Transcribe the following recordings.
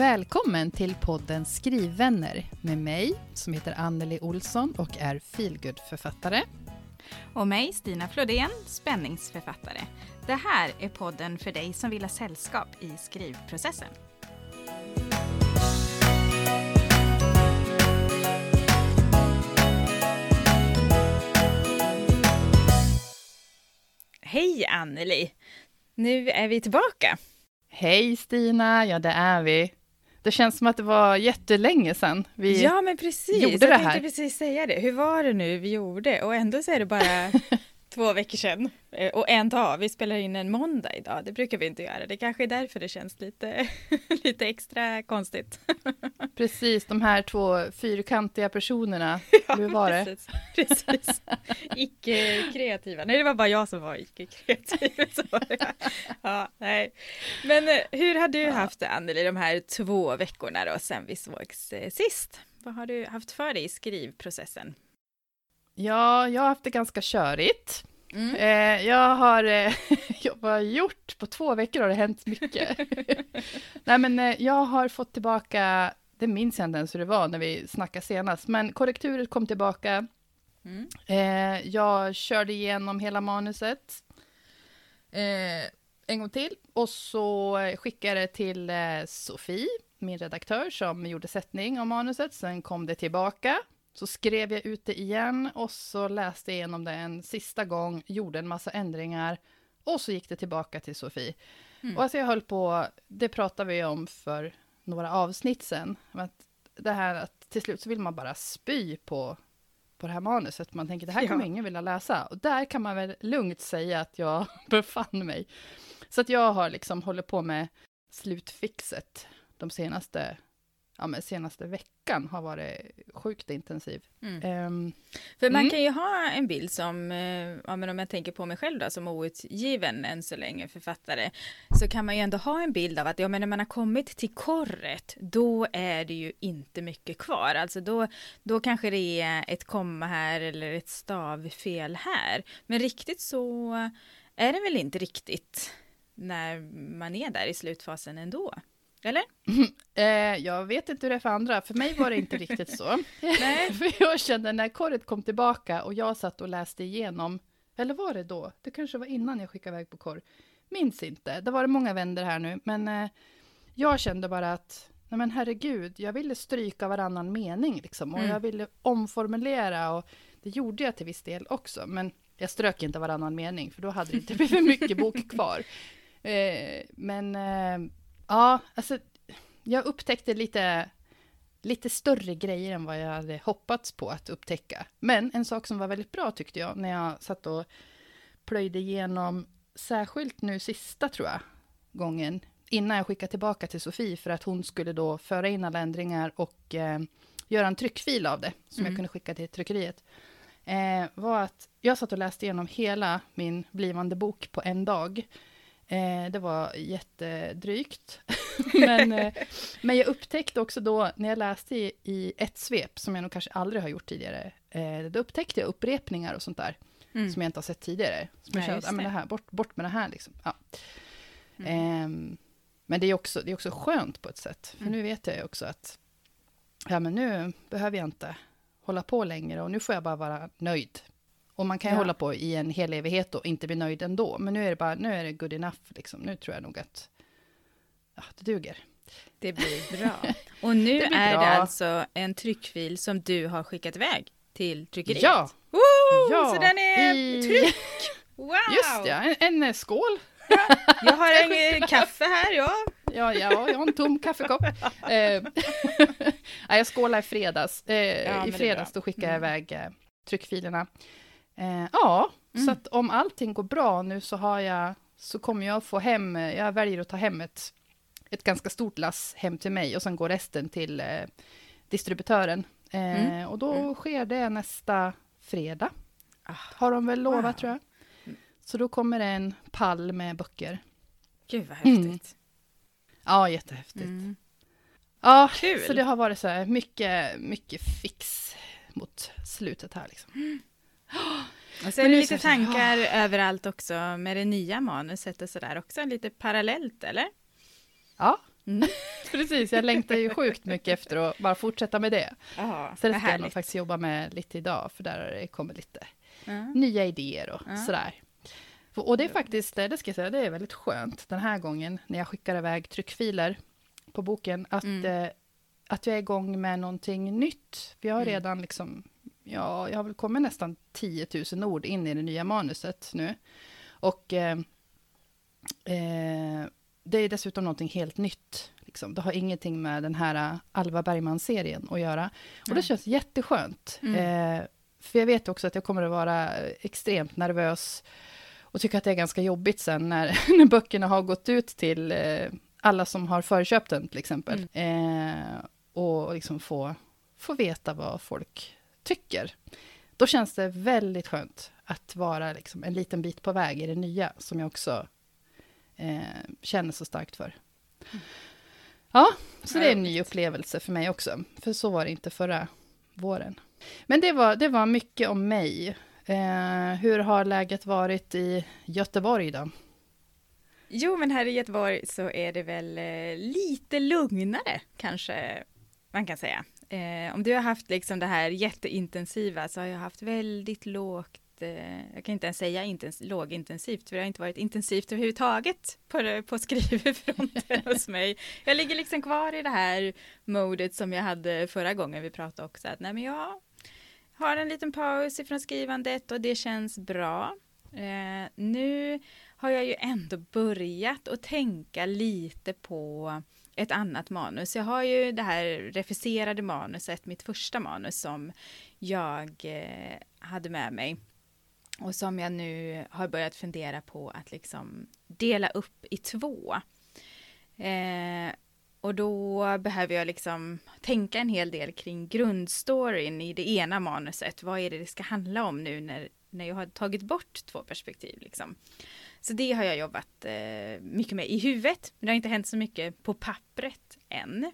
Välkommen till podden Skrivvänner med mig som heter Anneli Olsson och är feelgood-författare. Och mig, Stina Flodén, spänningsförfattare. Det här är podden för dig som vill ha sällskap i skrivprocessen. Hej Anneli! Nu är vi tillbaka. Hej Stina, ja det är vi. Det känns som att det var jättelänge sedan vi Ja men precis, gjorde det jag här. tänkte precis säga det. Hur var det nu vi gjorde? Och ändå så är det bara två veckor sedan. Eh, Och en dag, vi spelar in en måndag idag. Det brukar vi inte göra. Det kanske är därför det känns lite, lite extra konstigt. Precis, de här två fyrkantiga personerna. Hur var det? Precis, precis. Icke-kreativa. Nej, det var bara jag som var icke-kreativ. Ja. Ja, nej. Men eh, hur har du haft det, Anneli, de här två veckorna då, sen vi sågs eh, sist? Vad har du haft för dig i skrivprocessen? Ja, jag har haft det ganska körigt. Mm. Eh, jag har, eh, jag har gjort? På två veckor har det hänt mycket. Nej, men eh, jag har fått tillbaka, det minns jag inte ens hur det var när vi snackade senast, men korrekturet kom tillbaka. Mm. Eh, jag körde igenom hela manuset eh, en gång till och så skickade det till eh, Sofie, min redaktör, som gjorde sättning av manuset. Sen kom det tillbaka. Så skrev jag ut det igen och så läste jag igenom det en sista gång, gjorde en massa ändringar och så gick det tillbaka till Sofie. Mm. Och alltså jag höll på, det pratade vi om för några avsnitt sen, att det här att till slut så vill man bara spy på, på det här manuset. Man tänker det här kommer Ja. ingen vilja läsa. Och där kan man väl lugnt säga att jag befann mig. Så att jag har liksom hållit på med slutfixet de senaste, ja men senaste veckan har varit sjukt intensiv. Mm. Ehm, För man Mm. kan kan ju ha en bild som, eh, ja, men om jag tänker på mig själv då, som outgiven än så länge författare, så kan man ju ändå ha en bild av att ja, men när man har kommit till korret, då är det ju inte mycket kvar. Alltså då, då kanske det är ett komma här eller ett stavfel här. Men riktigt så är det väl inte riktigt när man är där i slutfasen ändå? Eller? eh, jag vet inte hur det är för andra, för mig var det inte riktigt så. Nej. för jag kände när korret kom tillbaka och jag satt och läste igenom, eller var det då? Det kanske var innan jag skickade iväg på korr. Minns inte, det var det många vänder här nu, men eh, jag kände bara att, nej men herregud, jag ville stryka varannan mening liksom, och Mm. jag ville omformulera och det gjorde jag till viss del också, men jag strök inte varannan mening, för då hade det inte blivit mycket bok kvar. Eh, men eh, ja, alltså, jag upptäckte lite, lite större grejer än vad jag hade hoppats på att upptäcka. Men en sak som var väldigt bra tyckte jag, när jag satt och plöjde igenom, särskilt nu sista tror jag, gången, innan jag skickade tillbaka till Sofie, för att hon skulle då föra in alla ändringar och eh, göra en tryckfil av det, som Mm. jag kunde skicka till tryckeriet, eh, var att jag satt och läste igenom hela min blivande bok på en dag. Eh, det var jättedrygt. men, eh, men jag upptäckte också då, när jag läste i, i ett svep, som jag nog kanske aldrig har gjort tidigare, eh, då upptäckte jag upprepningar och sånt där, Mm. som jag inte har sett tidigare. Som Nej, jag kände, ah, men det. det här, bort, bort med det här liksom. Ja. Mm. Ehm, men det är, också, det är också skönt på ett sätt, för Mm. nu vet jag ju också att ja, men nu behöver jag inte hålla på längre och nu får jag bara vara nöjd. Och man kan ju Ja. hålla på i en hel evighet och inte bli nöjd ändå, men nu är det bara, nu är det good enough liksom. Nu tror jag nog att ja, det duger. Det blir bra. Och nu Det är bra. det alltså en tryckfil som du har skickat iväg till tryckeriet. Ja, Woo! Ja, Så den är i- tryck! Wow! just ja, en, en eh, skål. Jag har en eh, kaffe här, ja. Ja, ja, jag har en tom kaffekopp. Eh, ja, jag skålade i fredags. Eh, det I fredags då skickade jag Mm. iväg eh, tryckfilerna. Eh, ja, Mm. så att om allting går bra nu så har jag, så kommer jag få hem, jag väljer att ta hem ett, ett ganska stort lass hem till mig och sen går resten till eh, distributören. Eh, Mm. Och då Mm. sker det nästa fredag, Ah, har de väl lovat wow. tror jag. Så då kommer det en pall med böcker. Gud vad Mm. häftigt. Ja, jättehäftigt. Mm. Ja, Kul. så det har varit så här mycket, mycket fix mot slutet här liksom. Och så är Men det nu lite tankar överallt också med det nya manuset och sådär också, lite parallellt eller? Ja, Mm. Precis, jag längtar ju sjukt mycket efter att bara fortsätta med det. Ja, Så det ska jag härligt. faktiskt jobba med lite idag, för där har det kommit lite Ja. nya idéer och Ja. sådär. Och det är faktiskt, det ska jag säga, det är väldigt skönt den här gången när jag skickar iväg tryckfiler på boken, att, Mm. eh, att jag är igång med någonting nytt. Vi har Mm. redan liksom, ja, jag har väl kommit nästan 10 000 ord in i det nya manuset nu. Och eh, eh, det är dessutom någonting helt nytt. Liksom. Det har ingenting med den här eh, Alva Bergman-serien att göra. Och det känns jätteskönt. Mm. Eh, för jag vet också att jag kommer att vara extremt nervös och tycker att det är ganska jobbigt sen när, när böckerna har gått ut till eh, alla som har förköpt den till exempel. Eh, och liksom få, få veta vad folk tycker. Då känns det väldigt skönt att vara liksom en liten bit på väg i det nya som jag också eh, känner så starkt för. Ja, så det är en ny upplevelse för mig också. För så var det inte förra våren. Men det var, det var mycket om mig. Eh, hur har läget varit i Göteborg då? Jo, men här i Göteborg så är det väl eh, lite lugnare kanske man kan säga. Eh, om du har haft liksom det här jätteintensiva så har jag haft väldigt lågt eh, jag kan inte ens säga intens- lågintensivt, för det har inte varit intensivt överhuvudtaget på, på skrivfronten hos mig. Jag ligger liksom kvar i det här modet som jag hade förra gången vi pratade också, att nej men jag har en liten paus ifrån skrivandet och det känns bra. Eh, nu har jag ju ändå börjat att tänka lite på ett annat manus. Jag har ju det här refuserade manuset, mitt första manus som jag eh, hade med mig och som jag nu har börjat fundera på att liksom dela upp i två. Eh, och då behöver jag liksom tänka en hel del kring grundstoryn i det ena manuset. Vad är det det ska handla om nu när, när jag har tagit bort två perspektiv liksom. Så det har jag jobbat eh, mycket med i huvudet. Men det har inte hänt så mycket på pappret än.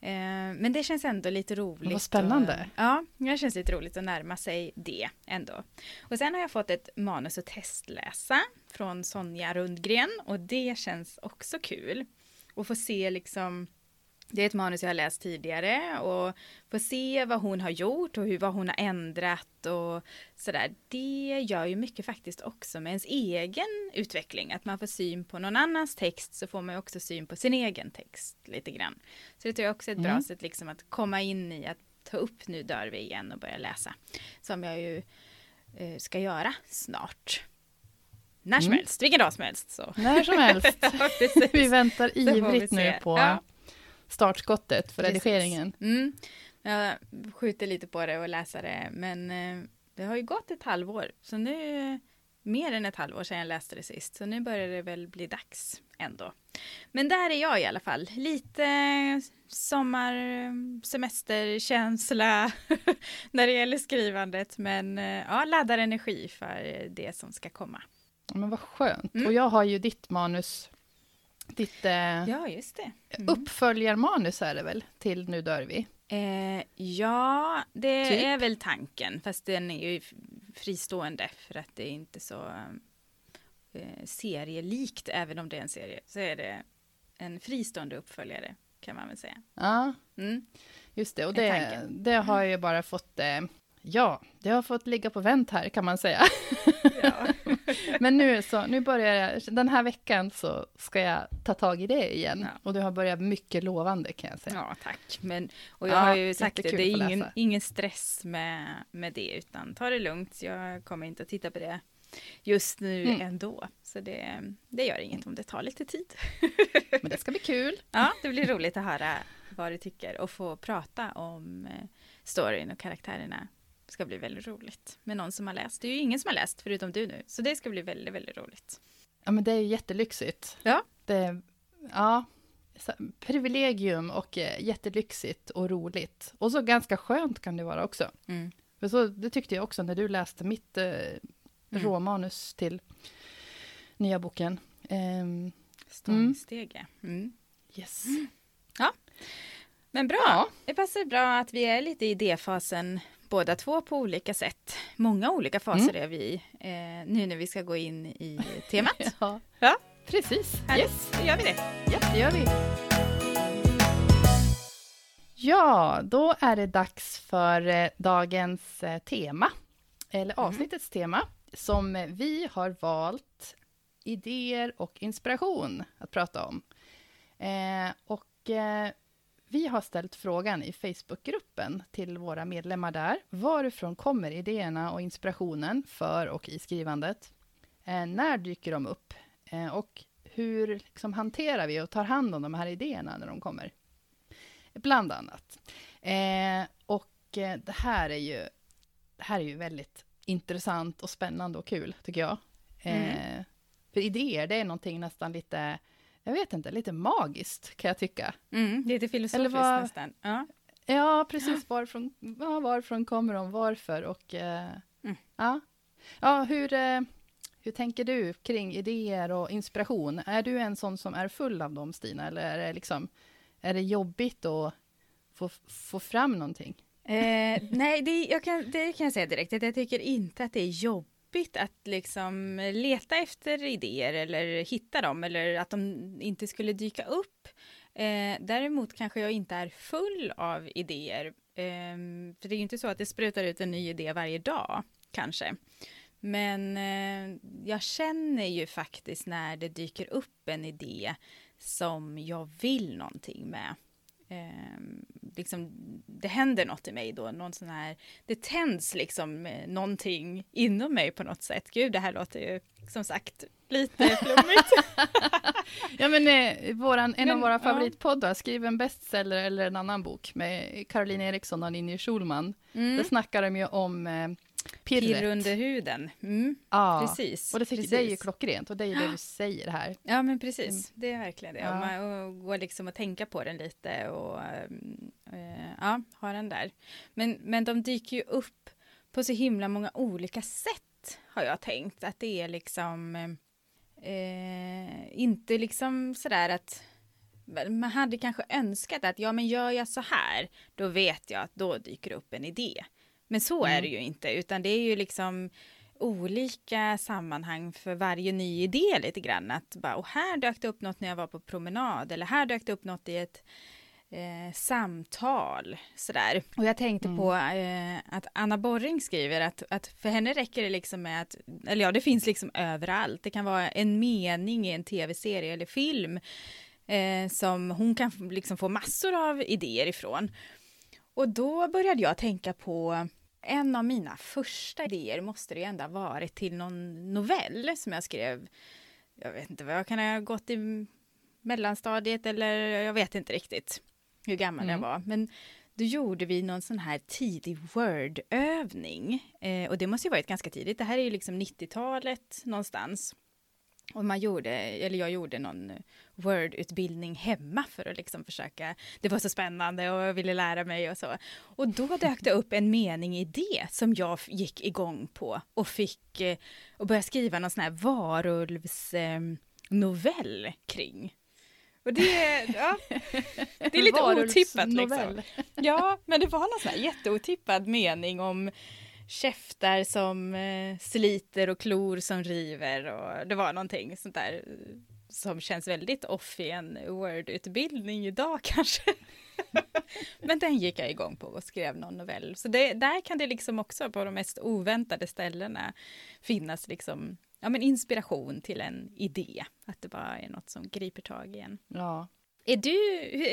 Eh, men det känns ändå lite roligt. Vad spännande. Och, ja, det känns lite roligt att närma sig det ändå. Och sen har jag fått ett manus att testläsa från Sonja Rundgren och det känns också kul. Och få se liksom det är ett manus jag har läst tidigare och få se vad hon har gjort och hur, vad hon har ändrat och sådär. Det gör ju mycket faktiskt också med ens egen utveckling. Att man får syn på någon annans text så får man också syn på sin egen text lite grann. Så det tror jag också är ett bra Mm. sätt liksom att komma in i att ta upp Nu dör vi igen och börja läsa. Som jag ju eh, ska göra snart. När som Mm. helst, vilken dag som helst. Så. När som helst. Vi väntar ivrigt nu på Ja. Startskottet för Precis. redigeringen. Mm. Jag skjuter lite på det och läser det, men eh, det har ju gått ett halvår, så nu mer än ett halvår sedan jag läste det sist, så nu börjar det väl bli dags ändå. Men där är jag i alla fall, lite sommar, semesterkänsla när det gäller skrivandet, men eh, ja, laddar energi för det som ska komma. Men vad skönt. Mm. Och jag har ju ditt manus, ditt eh, Ja, just det. Mm. uppföljarmanus är det väl, till Nu dör vi. Eh, ja, det Typ. är väl tanken, fast den är ju fristående för att det är inte så eh, serielikt, även om det är en serie, så är det en fristående uppföljare kan man väl säga. Ja, Mm. just det. Och det, det har jag ju bara fått, eh, ja, det har fått ligga på vänt här kan man säga. Ja. Men nu, så, nu börjar jag, den här veckan så ska jag ta tag i det igen. Ja. Och det har börjat mycket lovande kan jag säga. ja, tack. Men, och jag Ja, har ju sagt det, det är ingen, ingen stress med, med det, utan ta det lugnt. Jag kommer inte att titta på det just nu Mm. ändå. Så det, det gör inget om det tar lite tid. Men det ska bli kul. Ja, det blir roligt att höra vad du tycker och få prata om eh, storyn och karaktärerna. Det ska bli väldigt roligt med någon som har läst. Det är ju ingen som har läst förutom du nu, så det ska bli väldigt, väldigt roligt. Ja, men det är ju jättelyxigt. Ja. Det, ja, privilegium och eh, jättelyxigt och roligt. Och så ganska skönt kan det vara också. Mm. För så, det tyckte jag också när du läste mitt eh, råmanus till nya boken. Ehm, Stormstege. Mm. yes. Men bra, Ja. det passar bra att vi är lite i idéfasen båda två på olika sätt. Många olika faser är vi i, eh, nu när vi ska gå in i temat. ja. Ja. Precis. Härligt. Yes. Då gör vi det. Ja, det gör vi. Ja, då är det dags för eh, dagens eh, tema, eller Mm. avsnittets tema, som vi har valt idéer och inspiration att prata om. Eh, och eh, vi har ställt frågan i Facebookgruppen till våra medlemmar där. Varifrån kommer idéerna och inspirationen för och i skrivandet? Eh, när dyker de upp? Eh, och hur liksom, hanterar vi och tar hand om de här idéerna när de kommer? Bland annat. Eh, och det här är ju det här är ju väldigt intressant och spännande och kul, tycker jag. Eh, För idéer, det är någonting nästan lite, jag vet inte, lite magiskt, kan jag tycka. Mm, lite filosofiskt vad- nästan. Ja. Ja, precis. Varifrån, ja, varifrån kommer de? Varför? Och eh, Mm. ja. ja, hur, eh, hur tänker du kring idéer och inspiration? Är du en sån som är full av dem, Stina? Eller är det, liksom, är det jobbigt att få, få fram någonting? Eh, nej, det, kan, det kan jag säga direkt, att jag tycker inte att det är jobbigt att liksom leta efter idéer eller hitta dem eller att de inte skulle dyka upp. Eh, däremot kanske jag inte är full av idéer. Eh, för det är ju inte så att det sprutar ut en ny idé varje dag, kanske. Men eh, jag känner ju faktiskt när det dyker upp en idé som jag vill någonting med. Eh, liksom, det händer något i mig då, någon sån här, det tänds liksom eh, någonting inom mig på något sätt. Gud, det här låter ju som sagt lite flummigt. Ja, men eh, våran, en av Men, våra ja. favoritpoddar, Skriv en bestseller eller en annan bok med Caroline Eriksson och Ninni Schulman. Mm. Där snackar de ju om eh, pirret. Pirr under huden. Mm, ja. precis. Och det, tycker, precis. det är ju klockrent och det är ju det du säger här. Ja, men precis. Det är verkligen det. Ja. Och man och går liksom att tänka på den lite och eh, ja, ha den där. Men, men de dyker ju upp på så himla många olika sätt, har jag tänkt. Att det är liksom eh, inte liksom sådär att man hade kanske önskat att ja, men gör jag så här, då vet jag att då dyker upp en idé. Men så är Mm. det ju inte, utan det är ju liksom olika sammanhang för varje ny idé lite grann. Att bara, och här dök det upp något när jag var på promenad eller här dök det upp något i ett eh, samtal. Sådär. Och jag tänkte Mm. på eh, att Anna Borring skriver att, att för henne räcker det liksom med att, eller ja, det finns liksom överallt. Det kan vara en mening i en tv-serie eller film eh, som hon kan liksom få massor av idéer ifrån. Och då började jag tänka på en av mina första idéer måste det ju ändå ha varit till någon novell som jag skrev. Jag vet inte vad jag kan ha gått i mellanstadiet eller jag vet inte riktigt hur gammal Mm. jag var. Men då gjorde vi någon sån här tidig Word-övning. Eh, och det måste ju varit ganska tidigt. Det här är ju liksom 90-talet någonstans. Och man gjorde, eller jag gjorde någon Word-utbildning hemma för att liksom försöka, det var så spännande och jag ville lära mig och så. Och då dök det upp en mening i det som jag gick igång på och fick, eh, och började skriva någon sån här varulvs eh, novell kring. Och det, ja, det är lite otippat liksom. Ja, men det var någon sån här jätteotippad mening om käftar som eh, sliter och klor som river och det var någonting sånt där som känns väldigt off i en Word-utbildning idag kanske. men den gick jag igång på och skrev någon novell. Så det, där kan det liksom också på de mest oväntade ställena finnas liksom ja, men inspiration till en idé. Att det bara är något som griper tag i en. Ja. Är du,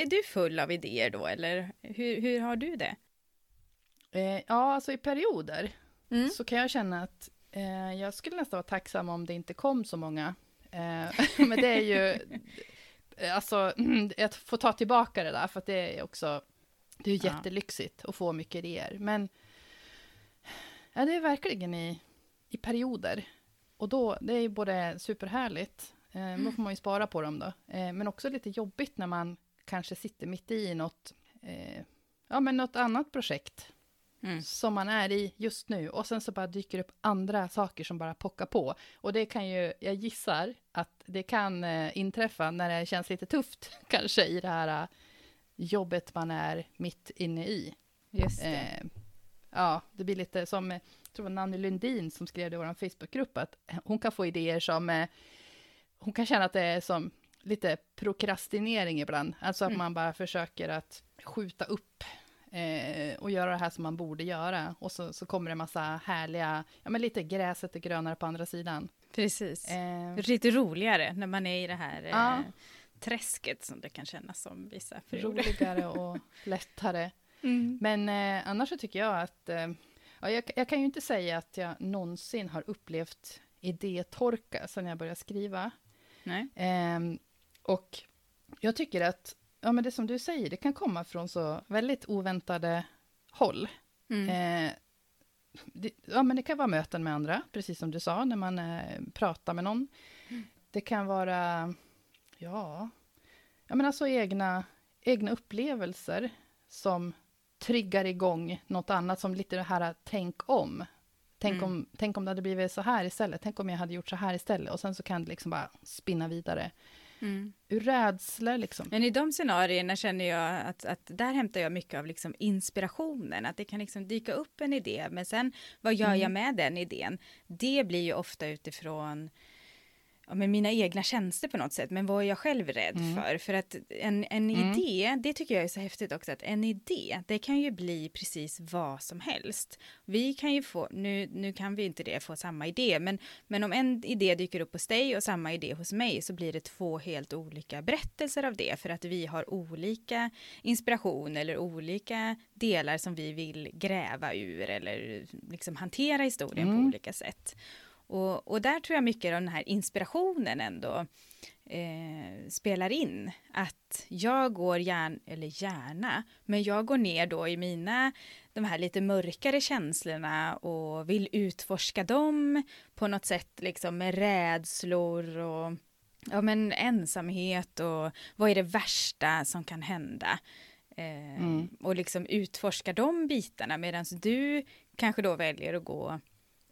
är du full av idéer då eller hur, hur har du det? Eh, ja, alltså i perioder Mm. så kan jag känna att eh, jag skulle nästan vara tacksam om det inte kom så många. Eh, men det är ju, eh, alltså, att få ta tillbaka det där, för att det är också, det är jättelyxigt att få mycket idéer. Men ja, det är verkligen i, i perioder. Och då, det är ju både superhärligt, eh, då får man ju spara på dem då, eh, men också lite jobbigt när man kanske sitter mitt i något, eh, ja men något annat projekt Mm. som man är i just nu och sen så bara dyker upp andra saker som bara pockar på. Och det kan ju, jag gissar att det kan eh, inträffa när det känns lite tufft kanske i det här eh, jobbet man är mitt inne i. Just det. Eh, ja, det blir lite som, eh, jag tror det var Nanny Lundin som skrev det i vår Facebookgrupp, att hon kan få idéer som, eh, hon kan känna att det är som lite prokrastinering ibland. Alltså att Mm. man bara försöker att skjuta upp eh, och göra det här som man borde göra. Och så, så kommer det massa härliga, ja men lite gräset är grönare på andra sidan. Precis. Eh, Lite roligare när man är i det här Ja. eh, träsket som det kan kännas som vissa perioder. roligare och lättare. Mm. Men eh, annars så tycker jag att, eh, ja, jag, jag kan ju inte säga att jag någonsin har upplevt idétorka sedan jag började skriva. Nej. Ehm, och jag tycker att, ja men det som du säger, det kan komma från så väldigt oväntade håll. Mm. Eh, det, ja men det kan vara möten med andra, precis som du sa, när man eh, pratar med någon. Det kan vara, ja, ja men alltså egna, egna upplevelser som triggar igång något annat, som lite det här tänk om. Tänk, Mm. om, tänk om det hade blivit så här istället, tänk om jag hade gjort så här istället, och sen så kan det liksom bara spinna vidare. Mm. Ur rädsla liksom. Men i de scenarierna känner jag att, att där hämtar jag mycket av liksom inspirationen, att det kan liksom dyka upp en idé, men sen vad gör Mm. jag med den idén? Det blir ju ofta utifrån ja, men mina egna tjänster på något sätt, men vad är jag själv rädd Mm. för? För att en, en Mm. idé, det tycker jag är så häftigt också, att en idé, det kan ju bli precis vad som helst. Vi kan ju få, nu, nu kan vi inte det, få samma idé, men, men om en idé dyker upp hos dig och samma idé hos mig så blir det två helt olika berättelser av det, för att vi har olika inspiration eller olika delar som vi vill gräva ur eller liksom hantera historien Mm. på olika sätt. Och, och där tror jag mycket av den här inspirationen ändå eh, spelar in. Att jag går gärna, eller gärna, men jag går ner då i mina, de här lite mörkare känslorna och vill utforska dem på något sätt, liksom med rädslor och ja, men ensamhet och vad är det värsta som kan hända? Eh, Mm. Och liksom utforska de bitarna medan du kanske då väljer att gå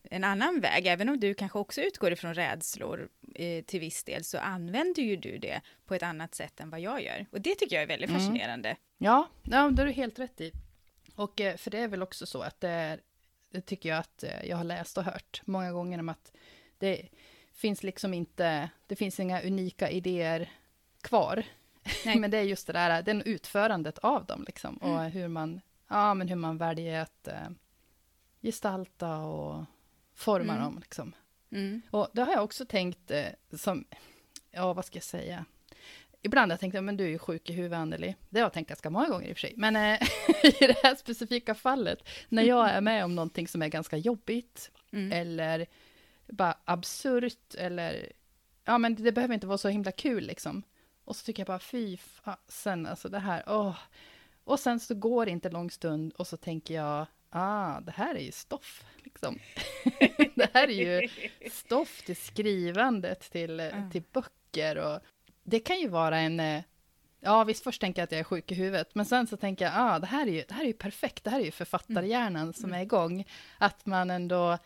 en annan väg, även om du kanske också utgår ifrån rädslor eh, till viss del, så använder ju du det på ett annat sätt än vad jag gör. Och det tycker jag är väldigt Mm. fascinerande. Ja, ja, det har du helt rätt i. Och eh, för det är väl också så att det är, det tycker jag att eh, jag har läst och hört många gånger om att det finns liksom inte, det finns inga unika idéer kvar. Nej. men det är just det där, den utförandet av dem liksom. Och hur man, ja men hur man väljer att eh, gestalta och forma Mm. dem liksom. Mm. Och det har jag också tänkt eh, som, ja vad ska jag säga? Ibland har jag tänkt, men du är ju sjuk i huvudet Anneli. Det har jag tänkt ganska många gånger i och för sig. Men eh, i det här specifika fallet, när jag är med om någonting som är ganska jobbigt, Mm. eller bara absurt, eller ja men det behöver inte vara så himla kul liksom. Och så tycker jag bara, fy fasen, alltså det här, åh. Och sen så går det inte lång stund och så tänker jag, ah, det här är ju stoff, liksom. det här är ju stoff till skrivandet, till, Ja. till böcker och det kan ju vara en, eh, ja visst först tänker jag att jag är sjuk i huvudet, men sen så tänker jag, ah, det här är ju, det här är ju perfekt, det här är ju författarhjärnan som är igång, att man ändå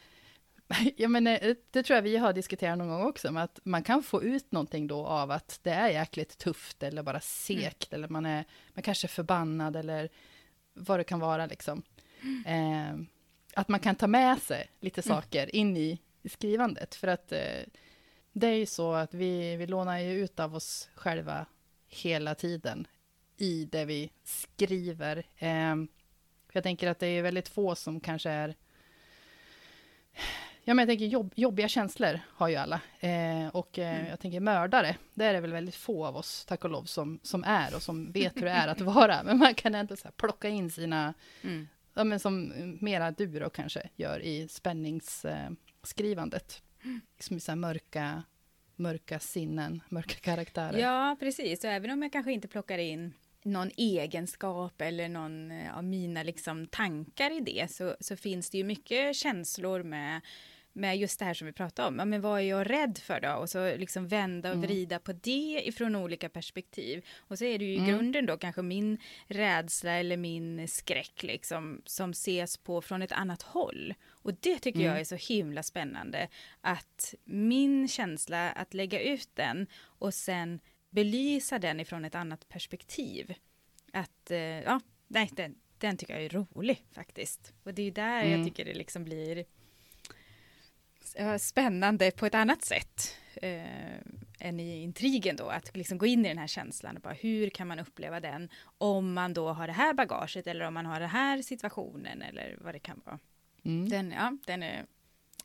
Ja, men eh, det tror jag vi har diskuterat någon gång också, att man kan få ut någonting då av att det är jäkligt tufft eller bara segt, eller man är man kanske är förbannad eller vad det kan vara liksom. Eh, att man kan ta med sig lite saker in i, i skrivandet, för att eh, det är ju så att vi, vi lånar ju ut av oss själva hela tiden i det vi skriver. Eh, jag tänker att det är väldigt få som kanske är Ja, men jag tänker jobb, jobbiga känslor har ju alla. Eh, och Mm. jag tänker mördare, det är det väl väldigt få av oss, tack och lov, som, som är och som vet hur det är att vara. Men man kan ändå så plocka in sina, Mm ja men som mera du då kanske gör i spänningsskrivandet. Eh, skrivandet. I så här mörka, mörka sinnen, mörka karaktärer. Ja, precis. Och även om jag kanske inte plockar in någon egenskap eller någon eh, av mina liksom tankar i det så, så finns det ju mycket känslor med, med just det här som vi pratade om. Ja, men vad är jag rädd för då? Och så liksom vända och Mm. vrida på det ifrån olika perspektiv. Och så är det ju i Mm. grunden då kanske min rädsla eller min skräck liksom som ses på från ett annat håll. Och det tycker jag Mm. är så himla spännande att min känsla att lägga ut den och sen belysa den ifrån ett annat perspektiv. Att, eh, ja, nej, den, den tycker jag är rolig faktiskt. Och det är ju där Mm. jag tycker det liksom blir spännande på ett annat sätt. Eh, än i intrigen då, att liksom gå in i den här känslan och bara hur kan man uppleva den om man då har det här bagaget eller om man har den här situationen eller vad det kan vara. Mm. Den, ja, den är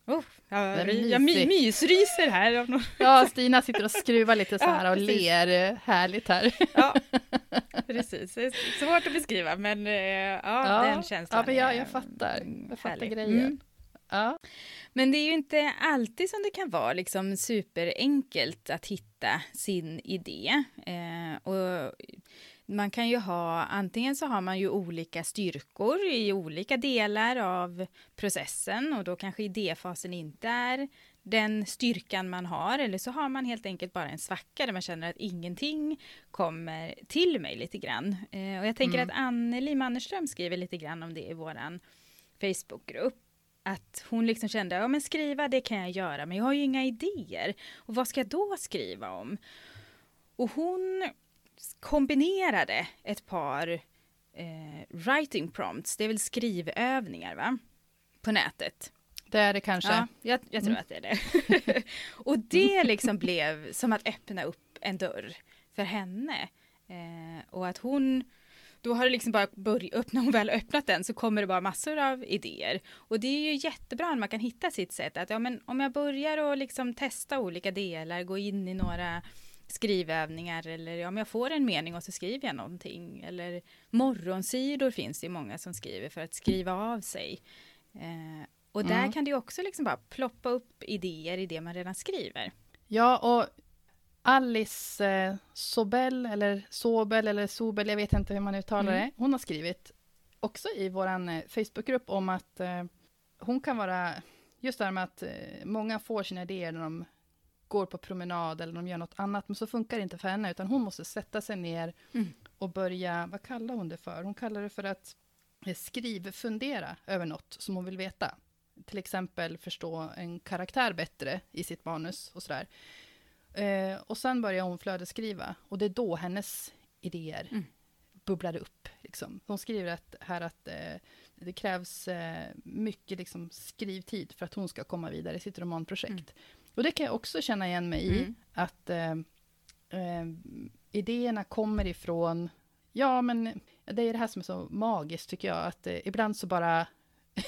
Oh, jag, jag my, mysryser här. Ja, Stina sitter och skruvar lite så Ja, här och precis. ler eh, härligt här. Ja, precis. Det är svårt att beskriva, men eh, ja, den känslan Ja, men jag, jag fattar. Jag fattar grejen. Mm. Ja. Men det är ju inte alltid som det kan vara liksom superenkelt att hitta sin idé. Eh, och man kan ju ha, antingen så har man ju olika styrkor i olika delar av processen och då kanske idéfasen inte är den styrkan man har eller så har man helt enkelt bara en svacka där man känner att ingenting kommer till mig lite grann. Eh, och jag tänker Mm. att Anneli Mannerström skriver lite grann om det i våran Facebookgrupp att hon liksom kände, ja men skriva det kan jag göra, men jag har ju inga idéer. Och vad ska jag då skriva om? Och hon kombinerade ett par eh, writing prompts, det är väl skrivövningar va? På nätet. Det är det kanske. Ja, jag, jag tror Mm. att det är det. och det liksom blev som att öppna upp en dörr för henne. Eh, och att hon, då har det liksom bara börjat, när hon väl öppnat den så kommer det bara massor av idéer. Och det är ju jättebra när man kan hitta sitt sätt att ja, men om jag börjar och liksom testa olika delar, gå in i några skrivövningar eller om jag får en mening och så skriver jag någonting. Eller morgonsidor finns det ju många som skriver för att skriva av sig. Eh, och där Mm. kan det ju också liksom bara ploppa upp idéer i det man redan skriver. Ja, och Alice eh, Sobel, eller Sobel, eller Sobel, jag vet inte hur man uttalar Mm. det. Hon har skrivit också i vår eh, Facebookgrupp om att eh, hon kan vara, just det här med att eh, många får sina idéer när de går på promenad eller de gör något annat, men så funkar det inte för henne, utan hon måste sätta sig ner Mm. och börja, vad kallar hon det för? Hon kallar det för att eh, skrivfundera över något som hon vill veta. Till exempel förstå en karaktär bättre i sitt manus och sådär. Eh, och sen börjar hon flödesskriva och det är då hennes idéer Mm. bubblar upp. Liksom. Hon skriver att, här att eh, det krävs eh, mycket liksom, skrivtid för att hon ska komma vidare i sitt romanprojekt. Mm. Och det kan jag också känna igen mig i, Mm. att eh, eh, idéerna kommer ifrån, ja men det är det här som är så magiskt tycker jag, att eh, ibland så bara,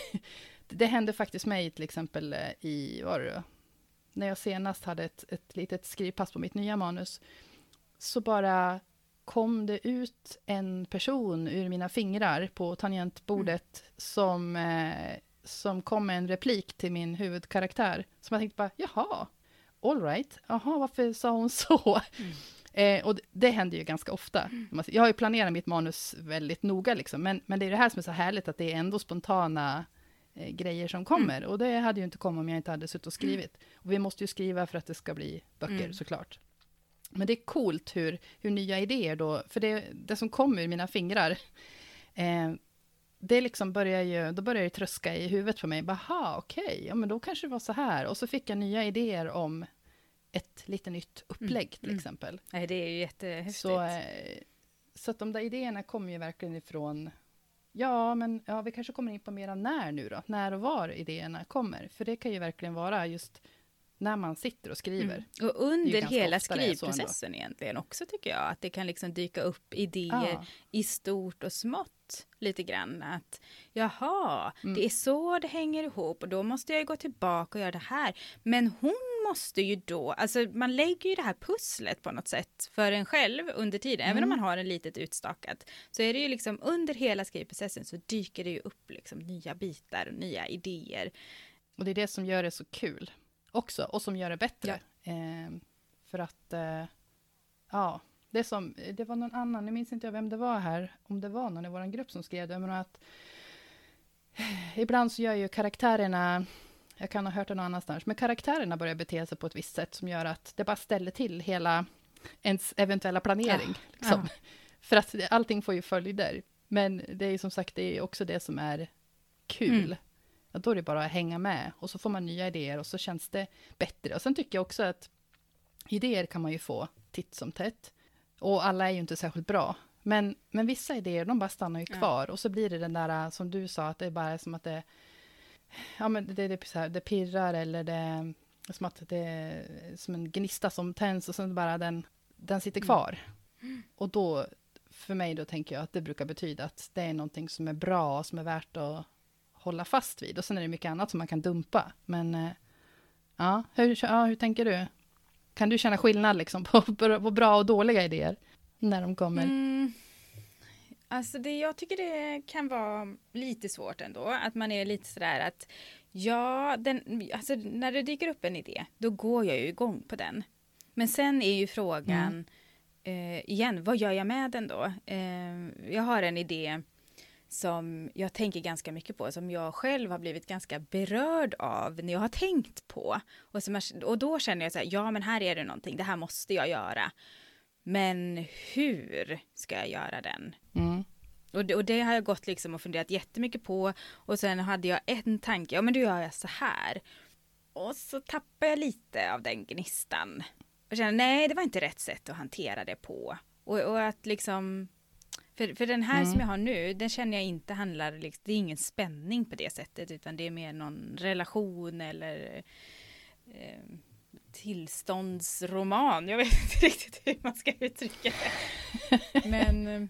det hände faktiskt mig till exempel i, var det då? När jag senast hade ett, ett litet skrivpass på mitt nya manus, så bara kom det ut en person ur mina fingrar på tangentbordet som, eh, som kom med en replik till min huvudkaraktär. Som jag tänkte bara, jaha, all right, jaha, varför sa hon så? Mm. Eh, och det, det händer ju ganska ofta. Man- Jag har ju planerat mitt manus väldigt noga, liksom, men, men det är det här som är så härligt, att det är ändå spontana eh, grejer som kommer. Och det hade ju inte kommit om jag inte hade suttit och skrivit. Och vi måste ju skriva för att det ska bli böcker, Mm. såklart. Men det är coolt hur, hur nya idéer då, för det, det som kommer ur mina fingrar, eh, det liksom börjar ju, då börjar det tröska i huvudet på mig. Baha, okej, ja men då kanske det var så här. Och så fick jag nya idéer om ett lite nytt upplägg till Mm. exempel. Nej, det är ju jättehäftigt. Så, eh, så att de där idéerna kommer ju verkligen ifrån, ja men ja, vi kanske kommer in på mera när nu då, när och var idéerna kommer. För det kan ju verkligen vara just när man sitter och skriver. Mm. Och under hela skrivprocessen egentligen också tycker jag. Att det kan liksom dyka upp idéer Ja. i stort och smått lite grann. Att jaha, Mm. det är så det hänger ihop och då måste jag gå tillbaka och göra det här. Men hon måste ju då, alltså man lägger ju det här pusslet på något sätt för en själv under tiden. Även om Mm. man har en litet utstakat så är det ju liksom under hela skrivprocessen så dyker det ju upp liksom nya bitar och nya idéer. Och det är det som gör det så kul också, och som gör det bättre. Eh, för att, eh, ja, det som, det var någon annan, nu minns inte jag vem det var här, om det var någon i vår grupp som skrev det, men att eh, ibland så gör ju karaktärerna, jag kan ha hört det någon annanstans, men karaktärerna börjar bete sig på ett visst sätt som gör att det bara ställer till hela ens eventuella planering. Ja, liksom. För att allting får ju följder. Men det är ju som sagt, det är också det som är kul. Mm. Ja, då är det bara att hänga med och så får man nya idéer och så känns det bättre. Och sen tycker jag också att idéer kan man ju få titt som tätt. Och alla är ju inte särskilt bra. Men, men vissa idéer, de bara stannar ju Ja. kvar. Och så blir det den där, som du sa, att det är bara som att det... Ja, men det, det, är så här, det pirrar eller det... Som att det är som en gnista som tänds och sen bara den, den sitter kvar. Mm. Och då, för mig då tänker jag att det brukar betyda att det är någonting som är bra, som är värt att hålla fast vid. Och sen är det mycket annat som man kan dumpa. Men eh, ja, hur, ja, hur tänker du? Kan du känna skillnad liksom på, på bra och dåliga idéer när de kommer? Mm. Alltså det, jag tycker det kan vara lite svårt ändå, att man är lite sådär att ja, den, alltså när det dyker upp en idé, då går jag ju igång på den. Men sen är ju frågan mm. eh, igen, vad gör jag med den då? Eh, jag har en idé som jag tänker ganska mycket på, som jag själv har blivit ganska berörd av när jag har tänkt på. Och, som jag, och då känner jag så här, ja men här är det någonting, det här måste jag göra. Men hur ska jag göra den? Mm. Och, det, och det har jag gått liksom och funderat jättemycket på. Och sen hade jag en tanke, ja men då gör jag så här. Och så tappar jag lite av den gnistan. Och känner, nej det var inte rätt sätt att hantera det på. Och, och att liksom för, för den här mm. som jag har nu, den känner jag inte handlar, liksom, det är ingen spänning på det sättet, utan det är mer någon relation eller eh, tillståndsroman. Jag vet inte riktigt hur man ska uttrycka det. Men eh,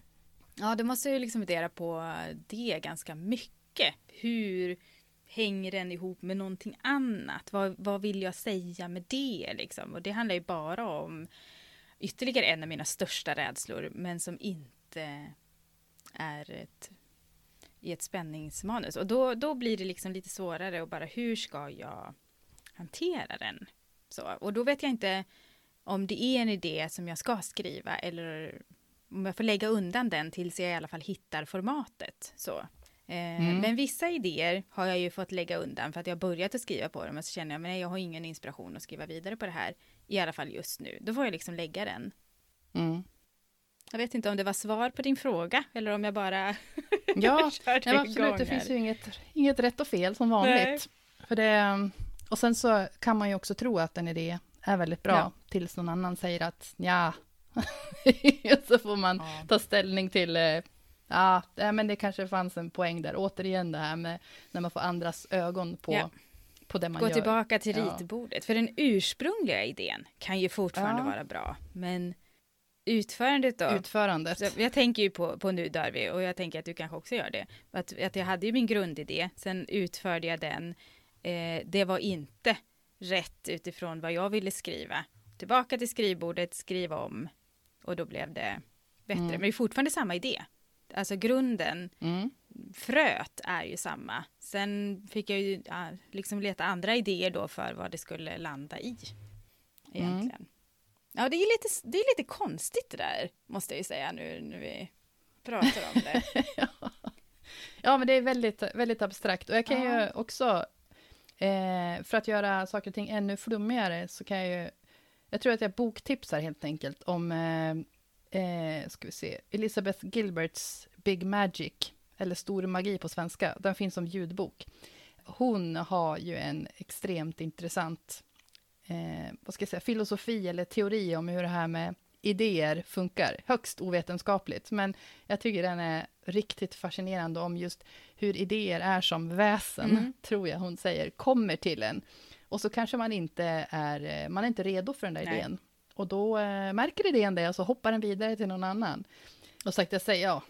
ja, då måste jag liksom fundera på det ganska mycket. Hur hänger den ihop med någonting annat? Vad, vad vill jag säga med det liksom? Och det handlar ju bara om ytterligare en av mina största rädslor, men som inte är ett, i ett spänningsmanus. Och då, då blir det liksom lite svårare och bara hur ska jag hantera den? Så, och då vet jag inte om det är en idé som jag ska skriva eller om jag får lägga undan den tills jag i alla fall hittar formatet. Så. Eh, mm. Men vissa idéer har jag ju fått lägga undan för att jag börjat att skriva på dem och så känner jag att jag har ingen inspiration att skriva vidare på det här i alla fall just nu. Då får jag liksom lägga den. Mm. Jag vet inte om det var svar på din fråga eller om jag bara Ja, nej, absolut. Det finns ju inget, inget rätt och fel som vanligt. För det, och sen så kan man ju också tro att en idé är väldigt bra ja. tills någon annan säger att ja, så får man ja. ta ställning till eh, ja, men det kanske fanns en poäng där. Återigen det här med när man får andras ögon på, ja. på det man Gå gör. Gå tillbaka till ritbordet. För den ursprungliga idén kan ju fortfarande vara bra. Men utförandet då? Utförandet. Så jag tänker ju på, på Nu dör vi och jag tänker att du kanske också gör det. Att, att jag hade ju min grundidé, sen utförde jag den. Eh, det var inte rätt utifrån vad jag ville skriva. Tillbaka till skrivbordet, skriva om och då blev det bättre. Mm. Men det är fortfarande samma idé. Alltså grunden, mm. fröet är ju samma. Sen fick jag ju ja, liksom leta andra idéer då för vad det skulle landa i. Egentligen. Mm. Ja, det är lite, det är lite konstigt det där, måste jag ju säga nu när vi pratar om det. ja. men det är väldigt, väldigt abstrakt. Och jag kan ja. ju också, eh, för att göra saker och ting ännu flummigare, så kan jag ju, jag tror att jag boktipsar helt enkelt om, eh, eh, ska vi se, Elizabeth Gilberts Big Magic, eller Stor magi på svenska. Den finns som ljudbok. Hon har ju en extremt intressant eh, vad ska jag säga, filosofi eller teori om hur det här med idéer funkar. Högst ovetenskapligt, men jag tycker den är riktigt fascinerande om just hur idéer är som väsen, mm. tror jag hon säger, kommer till en. Och så kanske man inte är, man är inte redo för den där Nej. idén. Och då eh, märker idén det och så hoppar den vidare till någon annan. Och sagt, jag säger, ja,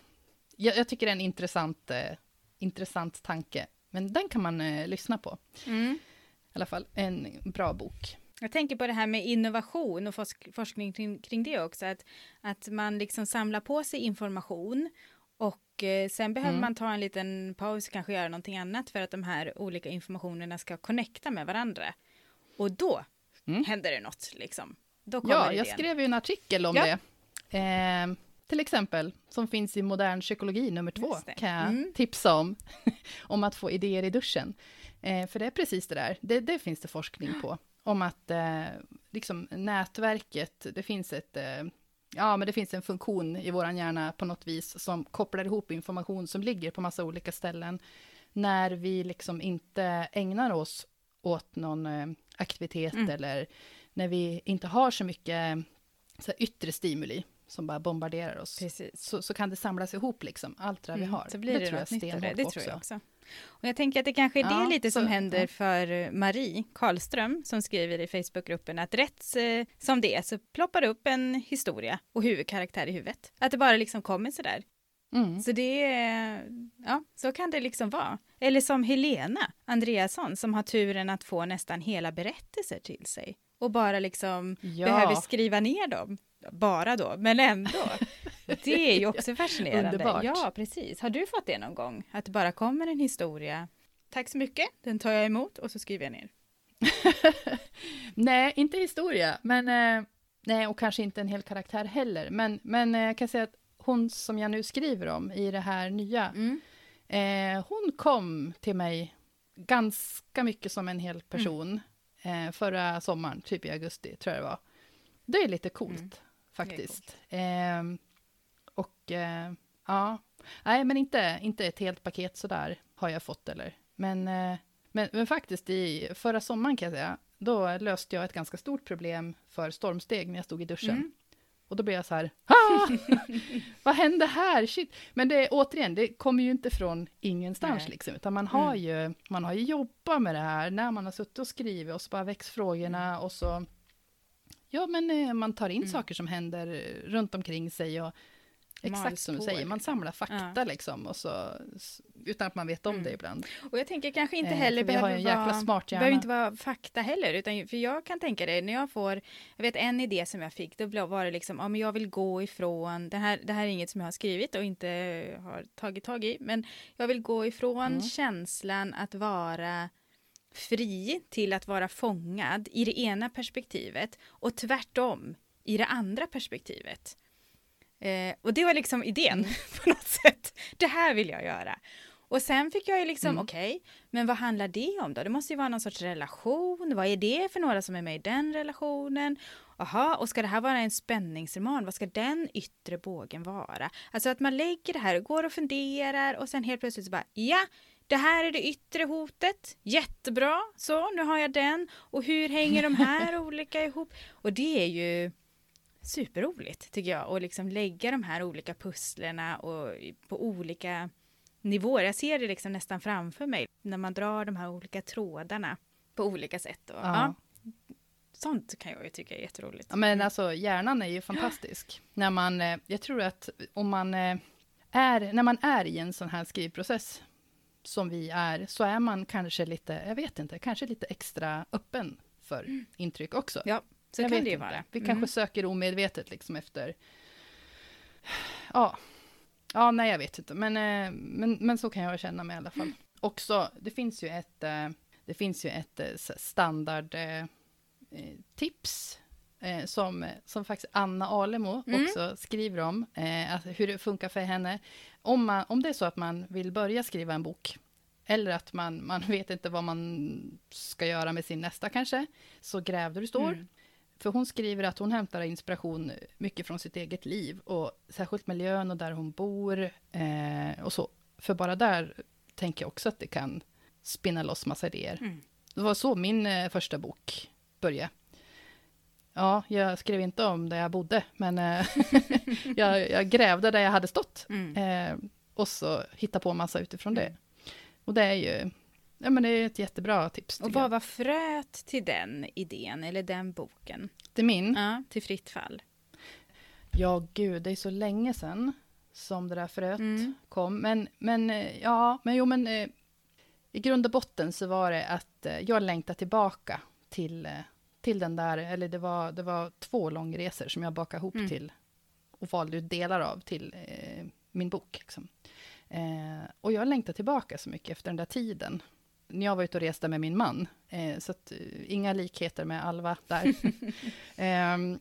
jag, jag tycker det är en intressant, eh, intressant tanke. Men den kan man eh, lyssna på. Mm. I alla fall en bra bok. Jag tänker på det här med innovation och forsk forskning kring, kring, det också, att, att man liksom samlar på sig information och eh, sen behöver mm. man ta en liten paus, kanske göra någonting annat för att de här olika informationerna ska connecta med varandra. Och då mm. händer det något liksom. Då kommer ja, jag skrev ju en artikel om ja. det. Eh, till exempel, som finns i modern psykologi nummer två, kan jag mm. tipsa om. om att få idéer i duschen. Eh, för det är precis det där, det, det finns det forskning på om att eh, liksom nätverket, det finns ett, eh, ja men det finns en funktion i våran hjärna på något vis som kopplar ihop information som ligger på massa olika ställen. När vi liksom inte ägnar oss åt någon eh, aktivitet mm. eller när vi inte har så mycket så här, yttre stimuli som bara bombarderar oss. Så, så kan det samlas ihop liksom, allt det mm. vi har. Så blir det, det tror jag stenhårt det, det tror jag också. Och jag tänker att det kanske är det Ja, lite som så- händer ja. för Marie Karlström som skriver i Facebookgruppen att rätt eh, som det är så ploppar det upp en historia och huvudkaraktär i huvudet. Att det bara liksom kommer sådär. Mm. Så det är, ja, så kan det liksom vara. Eller som Helena Andreasson som har turen att få nästan hela berättelser till sig och bara liksom Ja. behöver skriva ner dem. Bara då, men ändå. Det är ju också fascinerande. Underbart. Ja, precis. Har du fått det någon gång? Att det bara kommer en historia. Tack så mycket, den tar jag emot och så skriver jag ner. Nej, inte historia, men eh, nej, och kanske inte en hel karaktär heller. Men, men eh, jag kan säga att hon som jag nu skriver om i det här nya, Mm. eh, hon kom till mig ganska mycket som en hel person eh, förra sommaren, typ i augusti, tror jag det var. Det är lite coolt, Mm. faktiskt. Eh, och eh, ja, nej, men inte, inte ett helt paket sådär har jag fått eller. Men, eh, men, men faktiskt i förra sommaren kan jag säga, då löste jag ett ganska stort problem för stormsteg när jag stod i duschen. Mm. Och då blev jag så här, ah! vad hände här? Shit. Men det återigen, det kommer ju inte från ingenstans Nej. liksom, utan man har, Mm. ju, man har ju jobbat med det här när man har suttit och skrivit och så bara väcks frågorna och så, ja men eh, man tar in Mm. saker som händer runt omkring sig och exakt som du på, säger, man samlar fakta liksom och så, utan att man vet om Mm. det ibland. Och jag tänker kanske inte Eh, heller har behöver vara, smart behöver inte vara fakta heller, utan för jag kan tänka det när jag får, jag vet en idé som jag fick, då var det liksom, ja men jag vill gå ifrån, det här, det här är inget som jag har skrivit och inte har tagit tag i, men jag vill gå ifrån Mm. känslan att vara fri till att vara fångad i det ena perspektivet och tvärtom i det andra perspektivet. Eh, och det var liksom idén på något sätt. Det här vill jag göra. Och sen fick jag ju liksom, Mm. okej, men vad handlar det om då? Det måste ju vara någon sorts relation. Vad är det för några som är med i den relationen? Jaha, och ska det här vara en spänningsroman? Vad ska den yttre bågen vara? Alltså att man lägger det här och går och funderar och sen helt plötsligt så bara, ja, det här är det yttre hotet. Jättebra, så nu har jag den. Och hur hänger de här olika ihop? Och det är ju superroligt tycker jag. Och liksom lägga de här olika pusslerna och på olika nivåer. Jag ser det liksom nästan framför mig när man drar de här olika trådarna på olika sätt. Och, ja. Ja. sånt kan jag ju tycka är jätteroligt. Ja, men alltså hjärnan är ju fantastisk. När man, eh, jag tror att om man eh, är, när man är i en sån här skrivprocess, som vi är, så är man kanske lite, jag vet inte, kanske lite extra öppen för intryck också. Ja, så jag kan det ju vara. Vi Mm. kanske söker omedvetet liksom efter, ja, ja, nej jag vet inte, men, eh, men, men så kan jag känna mig i alla fall. Också, det finns ju ett, eh, det finns ju ett eh, s- standard tips eh, som, som faktiskt Anna Alemo Mm. också skriver om, eh, hur det funkar för henne. Om, man, om det är så att man vill börja skriva en bok, eller att man, man vet inte vad man ska göra med sin nästa kanske, så gräv där du står. Mm. För hon skriver att hon hämtar inspiration mycket från sitt eget liv, och särskilt miljön och där hon bor, eh, och så. För bara där tänker jag också att det kan spinna loss massa idéer. Mm. Det var så min eh, första bok började. Ja, jag skrev inte om där jag bodde, men eh, jag, jag grävde där jag hade stått. Mm. Eh, och så hitta på massa utifrån det. Och det är ju ja, men det är ett jättebra tips. Och jag. vad var fröet till den idén eller den boken? Det är min. Ja, till fritt fall. Ja, gud, det är så länge sedan som det där fröet Mm. kom. Men, men eh, ja, men jo, men eh, i grund och botten så var det att eh, jag längtade tillbaka till, till den där, eller det var, det var två långresor som jag bakade ihop Mm. till och valde ut delar av till eh, min bok. Liksom. Eh, och jag längtade tillbaka så mycket efter den där tiden. När jag var ute och reste med min man. Eh, så att, eh, inga likheter med Alva där. Ehm,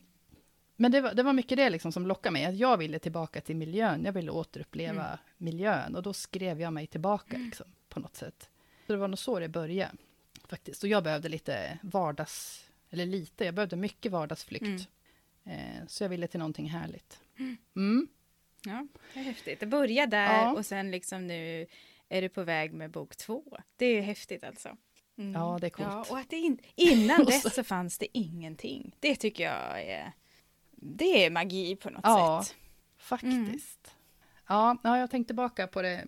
men det var, det var mycket det liksom som lockade mig, att jag ville tillbaka till miljön, jag ville återuppleva Mm. miljön, och då skrev jag mig tillbaka liksom, på något sätt. Så det var nog så det började, faktiskt. Och jag behövde lite vardags, eller lite, jag behövde mycket vardagsflykt. Mm. Eh, så jag ville till någonting härligt. Mm. Ja, det är häftigt. Det börjar där Ja. och sen liksom nu är du på väg med bok två. Det är ju häftigt alltså. Mm. Ja, det är coolt. Ja, och att in, innan dess så- fanns det ingenting. Det tycker jag är, det är magi på något Ja. sätt. Faktiskt. Ja, ja, jag tänkte tillbaka på det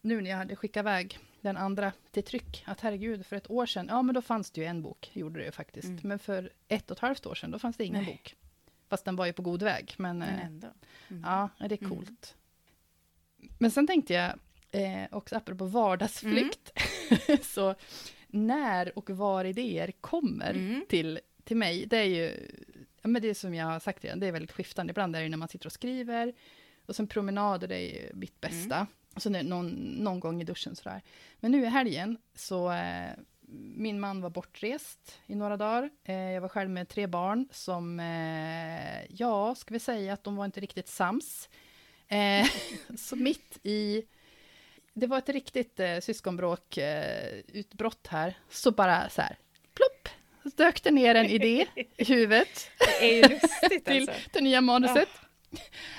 nu när jag hade skickat iväg den andra till tryck. Att herregud, för ett år sedan, ja men då fanns det ju en bok, gjorde det ju faktiskt. Mm. Men för ett och ett halvt år sedan, då fanns det ingen Nej. bok. Fast den var ju på god väg. Men, Men eh, ändå. Mm. ja, det är Mm. coolt. Men sen tänkte jag, eh, också apropå vardagsflykt, så när och var idéer kommer Mm. till, till mig, det är ju, ja, men det är som jag har sagt redan, det är väldigt skiftande. Ibland är det när man sitter och skriver, och sen promenader, det är ju mitt bästa. Och sen är det någon, någon gång i duschen sådär. Men nu i helgen så, eh, min man var bortrest i några dagar. Eh, jag var själv med tre barn som, eh, ja, ska vi säga att de var inte riktigt sams. Eh, så mitt i, det var ett riktigt eh, syskonbråk eh, här, så bara så här, plopp, dök det ner en idé i huvudet Det är ju lustigt till alltså. det nya manuset.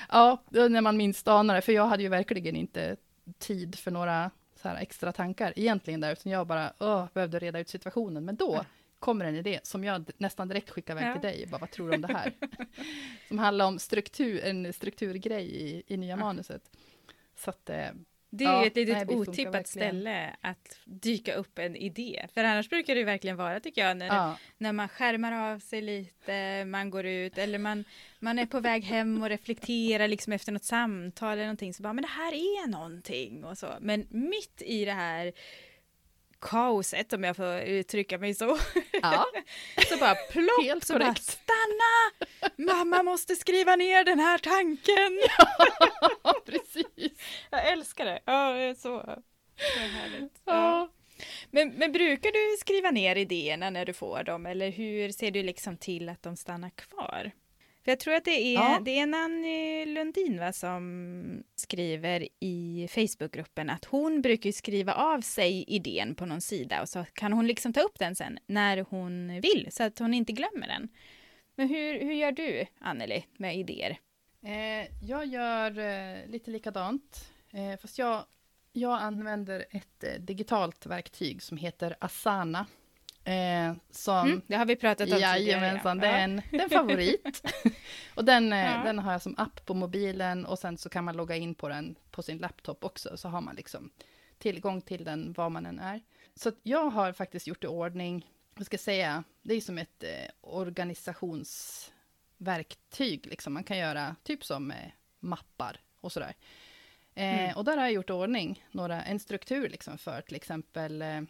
Ja, då när man minst anar det, för jag hade ju verkligen inte tid för några så här extra tankar egentligen där, utan jag bara åh, behövde reda ut situationen. Men då Ja. kommer en idé som jag nästan direkt skickar iväg Ja. till dig, bara vad tror du om det här? som handlar om struktur, en strukturgrej i, i nya Ja. manuset. Så att, eh, Det är Ja, ett litet otippat verkligen. ställe att dyka upp en idé. För annars brukar det verkligen vara, tycker jag, när, ja, när man skärmar av sig lite, man går ut eller man, man är på väg hem och reflekterar liksom efter något samtal eller någonting så bara, men det här är någonting och så. Men mitt i det här kaoset, om jag får uttrycka mig så, ja, så bara plopp, Helt så korrekt. stanna! Mamma måste skriva ner den här tanken! precis. Jag älskar det. Ja, det är så, så härligt. Ja. Ja. Men, men brukar du skriva ner idéerna när du får dem eller hur ser du liksom till att de stannar kvar? För jag tror att det är, Ja. det är Nanny Lundin va, som skriver i Facebookgruppen att hon brukar skriva av sig idén på någon sida och så kan hon liksom ta upp den sen när hon vill så att hon inte glömmer den. Men hur, hur gör du, Anneli, med idéer? Eh, jag gör eh, lite likadant, eh, fast jag, jag använder ett eh, digitalt verktyg som heter Asana. Eh, som, Mm, det har vi pratat om tidigare. Jajamensan, det ja. är en, det är en favorit. och den, eh, Ja. den har jag som app på mobilen och sen så kan man logga in på den på sin laptop också, så har man liksom tillgång till den var man än är. Så jag har faktiskt gjort i ordning, vad ska jag säga, det är som ett eh, organisationsverktyg, liksom. man kan göra typ som eh, mappar och sådär. Eh, Mm. Och där har jag gjort i ordning några, en struktur liksom för till exempel eh,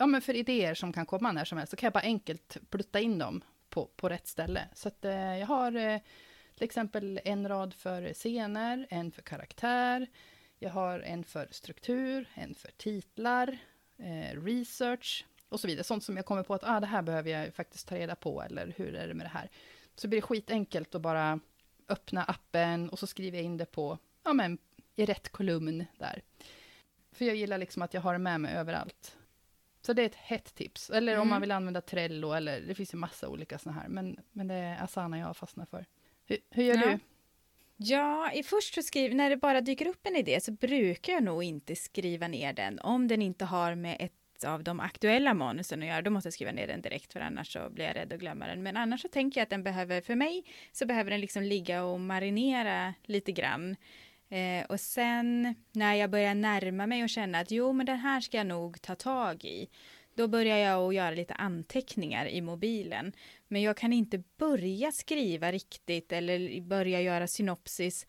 ja, men för idéer som kan komma när som helst, så kan jag bara enkelt plutta in dem på, på rätt ställe. Så att eh, jag har eh, till exempel en rad för scener, en för karaktär, jag har en för struktur, en för titlar, eh, research och så vidare. Sånt som jag kommer på att ah, det här behöver jag faktiskt ta reda på, eller hur är det med det här? Så blir det skitenkelt att bara öppna appen och så skriver jag in det på, ja men i rätt kolumn där. För jag gillar liksom att jag har det med mig överallt. Så det är ett hett tips. Eller om Mm. man vill använda Trello, eller det finns ju massa olika sådana här. Men, men det är Asana jag fastnar för. Hur, hur gör Ja. du? Ja, i först så skriver, när det bara dyker upp en idé så brukar jag nog inte skriva ner den om den inte har med ett av de aktuella manusen att göra. Då måste jag skriva ner den direkt för annars så blir jag rädd att glömma den. Men annars så tänker jag att den behöver, för mig så behöver den liksom ligga och marinera lite grann. Eh, och sen när jag börjar närma mig och känna att jo men den här ska jag nog ta tag i. Då börjar jag att göra lite anteckningar i mobilen. Men jag kan inte börja skriva riktigt eller börja göra synopsis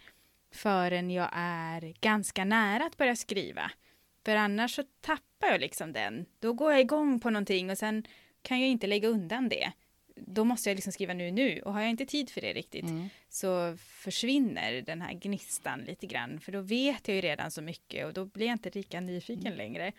förrän jag är ganska nära att börja skriva. För annars så tappar jag liksom den. Då går jag igång på någonting och sen kan jag inte lägga undan det. Då måste jag liksom skriva nu, nu. Och har jag inte tid för det riktigt Mm. så försvinner den här gnistan lite grann. För då vet jag ju redan så mycket och då blir jag inte lika nyfiken Mm. längre.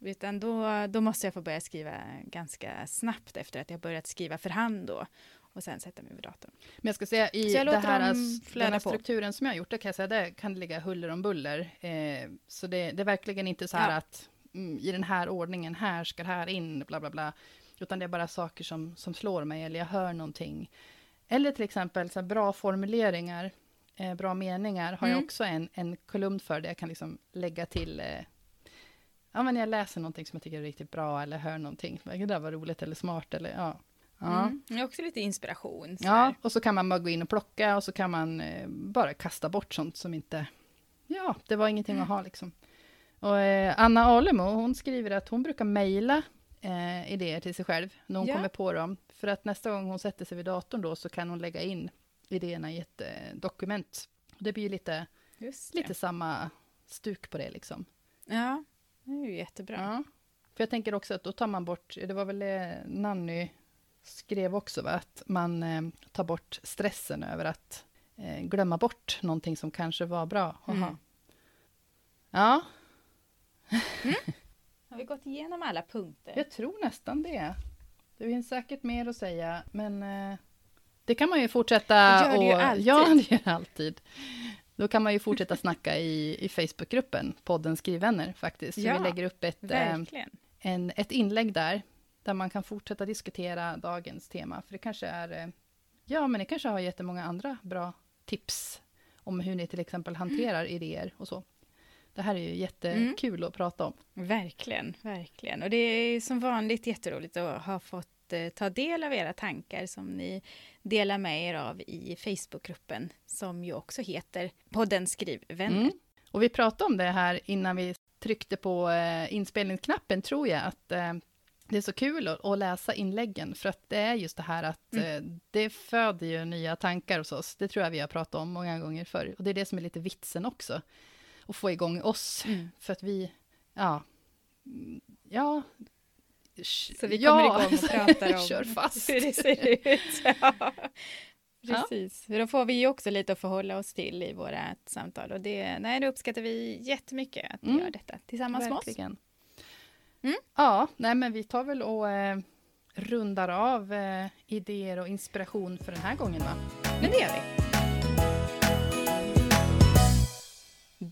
Utan då, då måste jag få börja skriva ganska snabbt efter att jag börjat skriva för hand då. Och sen sätta mig vid datorn. Men jag ska säga i jag det här, den här på. strukturen som jag har gjort, det kan jag säga, det kan ligga huller om buller. Eh, så det, det är verkligen inte så här Ja. att mm, i den här ordningen, här ska det här in, bla bla bla. Utan det är bara saker som, som slår mig, eller jag hör någonting. Eller till exempel så bra formuleringar, eh, bra meningar, har jag Mm. också en, en kolumn för, där jag kan liksom lägga till eh, Ja, men jag läser någonting som jag tycker är riktigt bra, eller hör någonting, jag, det där var roligt eller smart, eller ja. Ja. Mm. Det är också lite inspiration. Ja, och så kan man bara gå in och plocka och så kan man eh, bara kasta bort sånt som inte... Ja, det var ingenting att ha liksom. Och eh, Anna Alemo, hon skriver att hon brukar mejla eh, idéer till sig själv när hon Ja. kommer på dem. För att nästa gång hon sätter sig vid datorn då så kan hon lägga in idéerna i ett eh, dokument. Det blir ju lite, det. lite samma stuk på det liksom. Ja, det är ju jättebra. Ja. För jag tänker också att då tar man bort, det var väl det Nanny skrev också, va? att man eh, tar bort stressen över att eh, glömma bort någonting som kanske var bra. att ha. Mm. Har vi gått igenom alla punkter? jag tror nästan det. Det finns säkert mer att säga, men eh, det kan man ju fortsätta Det gör det ju och, alltid. Ja, det gör det alltid. Då kan man ju fortsätta snacka i, i Facebookgruppen, podden Skrivvänner faktiskt. Ja, vi lägger upp ett, eh, Verkligen. en, ett inlägg där, där man kan fortsätta diskutera dagens tema. För det kanske är, eh, ja men ni kanske har jättemånga andra bra tips om hur ni till exempel hanterar idéer och så. Det här är ju jättekul att prata om. Verkligen, verkligen. Och det är som vanligt jätteroligt att ha fått eh, ta del av era tankar som ni delar med er av i Facebookgruppen som ju också heter podden Skrivvänner. Mm. Och vi pratade om det här innan vi tryckte på eh, inspelningsknappen, tror jag, att eh, det är så kul att, läsa inläggen, för att det är just det här att eh, det föder ju nya tankar hos oss. Det tror jag vi har pratat om många gånger förr. Och det är det som är lite vitsen också, att få igång oss. Mm. För att vi, ja, ja. Så vi ja, kommer igång och pratar om kör fast. hur det ser ut. Ja. Precis, för då får vi också lite att förhålla oss till i våra samtal och det, nej, det uppskattar vi jättemycket att ni Mm. gör detta tillsammans med oss. Verkligen. Mm. Ja, nej men vi tar väl och eh, rundar av eh, idéer och inspiration för den här gången va? Men det gör vi.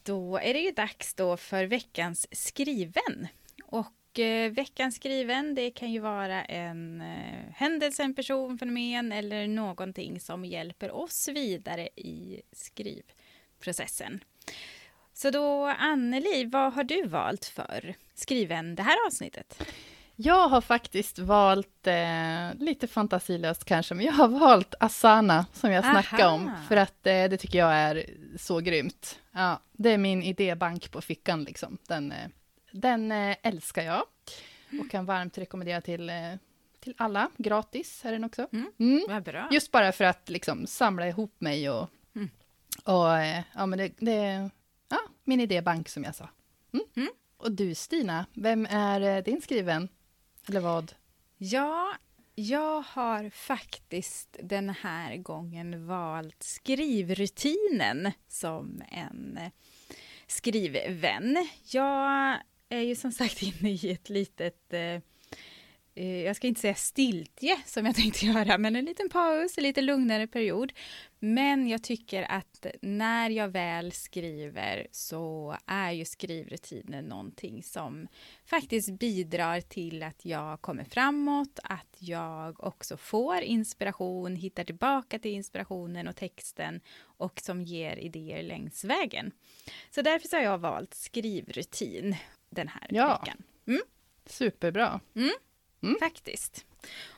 Då är det ju dags då för veckans skriven. Och eh, veckans skriven, det kan ju vara en eh, händelse, en person, fenomen eller någonting som hjälper oss vidare i skrivprocessen. Så då, Anneli, vad har du valt för skriven det här avsnittet? Jag har faktiskt valt, eh, lite fantasilöst kanske, men jag har valt Asana som jag snackade om, för att eh, det tycker jag är så grymt. Ja, det är min idébank på fickan liksom. Den, eh, den eh, älskar jag och kan varmt rekommendera till, eh, till alla. Gratis är den också. Mm. Mm. Bra. Just bara för att liksom samla ihop mig och, Mm. och eh, ja men det, det ja, min idébank som jag sa. Mm. Mm. Och du Stina, vem är din skriven? Eller vad? Ja, jag har faktiskt den här gången valt skrivrutinen som en skrivvän. Jag är ju som sagt inne i ett litet eh, jag ska inte säga stiltje som jag tänkte göra, men en liten paus, en lite lugnare period. Men jag tycker att när jag väl skriver så är ju skrivrutinen någonting som faktiskt bidrar till att jag kommer framåt, att jag också får inspiration, hittar tillbaka till inspirationen och texten och som ger idéer längs vägen. Så därför så har jag valt skrivrutin den här Ja. veckan. Superbra. Mm. Faktiskt.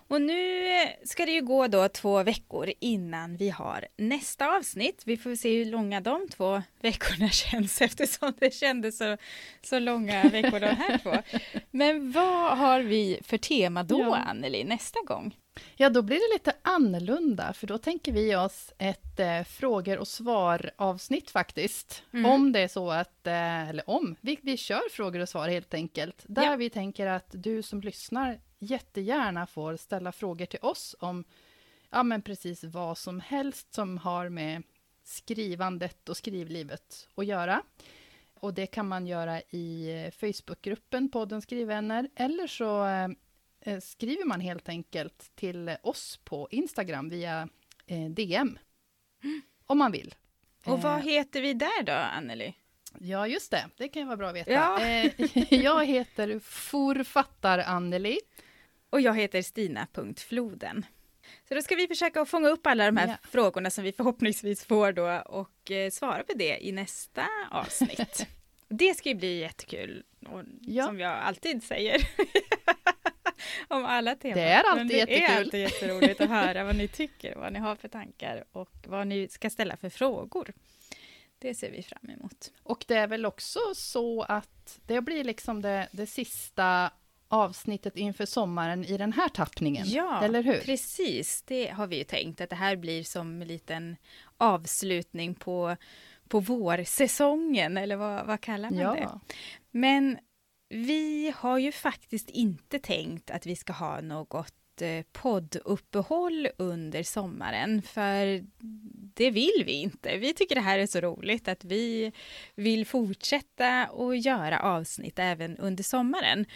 Och nu ska det ju gå då två veckor innan vi har nästa avsnitt. Vi får se hur långa de två veckorna känns eftersom det kändes så, så långa veckor de här två. Men vad har vi för tema då, Ja. Anneli, nästa gång? Ja, då blir det lite annorlunda, för då tänker vi oss ett eh, frågor och svar-avsnitt faktiskt. Mm. Om det är så att, eh, eller om, vi, vi kör frågor och svar helt enkelt. Där Ja. vi tänker att du som lyssnar jättegärna får ställa frågor till oss om, ja men precis vad som helst som har med skrivandet och skrivlivet att göra. Och det kan man göra i eh, Facebookgruppen podden Skrivvänner, eller så eh, skriver man helt enkelt till oss på Instagram via eh, DM. Om man vill. Och vad Eh, heter vi där då, Anneli? Ja, just det. Det kan ju vara bra att veta. Ja. Eh, jag heter Forfattar-Anneli. Och jag heter Stina.floden. Så då ska vi försöka fånga upp alla de här Ja. frågorna som vi förhoppningsvis får då och eh, svara på det i nästa avsnitt. det ska ju bli jättekul, och, Ja. som jag alltid säger. Om alla teman. Det är alltid Men det är jättekul. alltid jätteroligt att höra vad ni tycker, vad ni har för tankar och vad ni ska ställa för frågor. det ser vi fram emot. Och det är väl också så att det blir liksom det, det sista avsnittet inför sommaren i den här tappningen. Ja, eller hur? precis. Det har vi ju tänkt att det här blir som en liten avslutning på, på vårsäsongen, eller vad, vad kallar man ja. det? Men vi har ju faktiskt inte tänkt att vi ska ha något eh, podduppehåll under sommaren, för det vill vi inte. Vi tycker det här är så roligt att vi vill fortsätta och göra avsnitt även under sommaren.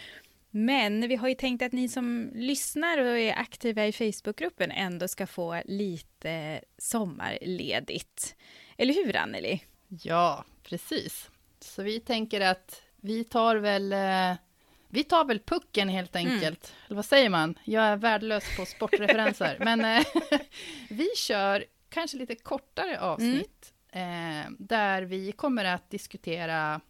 Men vi har ju tänkt att ni som lyssnar och är aktiva i Facebookgruppen ändå ska få lite sommarledigt. Eller hur, Anneli? Ja, precis. Så vi tänker att vi tar väl eh, vi tar väl pucken helt Mm. enkelt. Mm. Eller vad säger man? Jag är värdelös på sportreferenser. Men eh, vi kör kanske lite kortare avsnitt. Eh, där vi kommer att diskutera,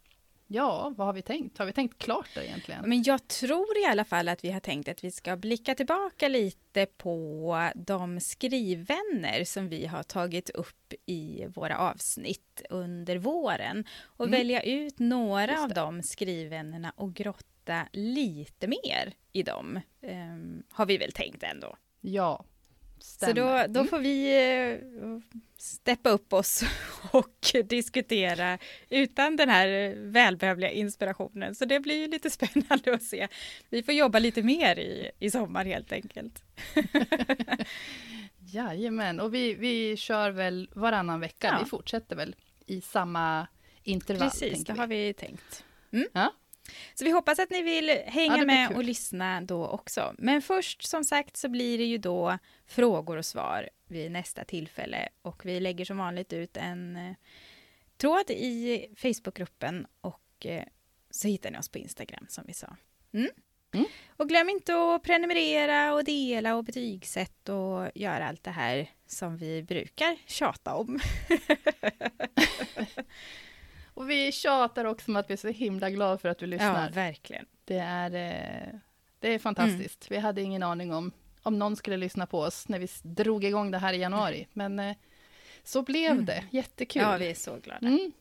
ja, vad har vi tänkt? Har vi tänkt klart där egentligen? Men jag tror i alla fall att vi har tänkt att vi ska blicka tillbaka lite på de skrivvänner som vi har tagit upp i våra avsnitt under våren och Mm. välja ut några av det. de skrivvännerna och grotta lite mer i dem. ehm, har vi väl tänkt ändå. Ja, Så då, stämmer. då Mm. får vi eh, steppa upp oss och diskutera utan den här välbehövliga inspirationen. Så det blir ju lite spännande att se. Vi får jobba lite mer i, i sommar helt enkelt. Jajamän, och vi, vi kör väl varannan vecka. Ja. Vi fortsätter väl i samma intervall. Precis, det vi. har vi tänkt. Mm. Ja. Så vi hoppas att ni vill hänga Ja, med kul. och lyssna då också. Men först som sagt så blir det ju då frågor och svar vid nästa tillfälle och vi lägger som vanligt ut en eh, tråd i Facebookgruppen och eh, så hittar ni oss på Instagram som vi sa. Mm. Mm. Och glöm inte att prenumerera och dela och betygsätta och göra allt det här som vi brukar tjata om. Och vi tjatar också om att vi är så himla glada för att du Ja, lyssnar. verkligen. Det är, eh, det är fantastiskt. Mm. Vi hade ingen aning om, om någon skulle lyssna på oss när vi drog igång det här i januari. Men eh, så blev Mm. det. Jättekul. Ja, vi är så glada. mm.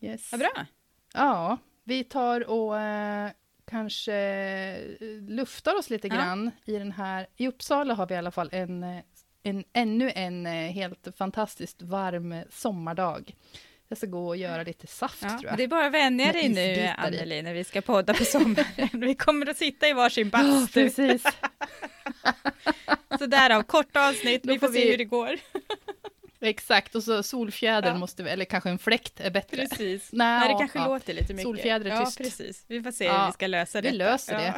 yes. Vad bra. Ja, vi tar och eh, kanske eh, luftar oss lite Ja. grann i den här. I Uppsala har vi i alla fall en, en, ännu en helt fantastiskt varm sommardag. Jag ska gå och göra lite saft Ja, tror jag. det är bara att vänja dig nu. Anneli, när vi ska podda på sommaren. vi kommer att sitta i varsin Ja, bastu. precis. så därav, korta avsnitt, vi får får se vi- hur det går. Exakt, och så solfjäder Ja. måste vi, eller kanske en fläkt är bättre. Precis. Nej, Nej, det ja, kanske ja. låter lite mycket. Solfjäder är Ja, tyst. precis. Vi får se Ja, hur vi ska lösa vi det. löser det.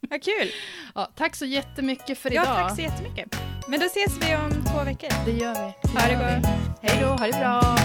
Vad kul. Ja, tack så jättemycket för Ja, idag. tack så jättemycket. Men då ses vi om två veckor. Det gör vi. Ha det gör vi. gott. Hej då, ha det bra.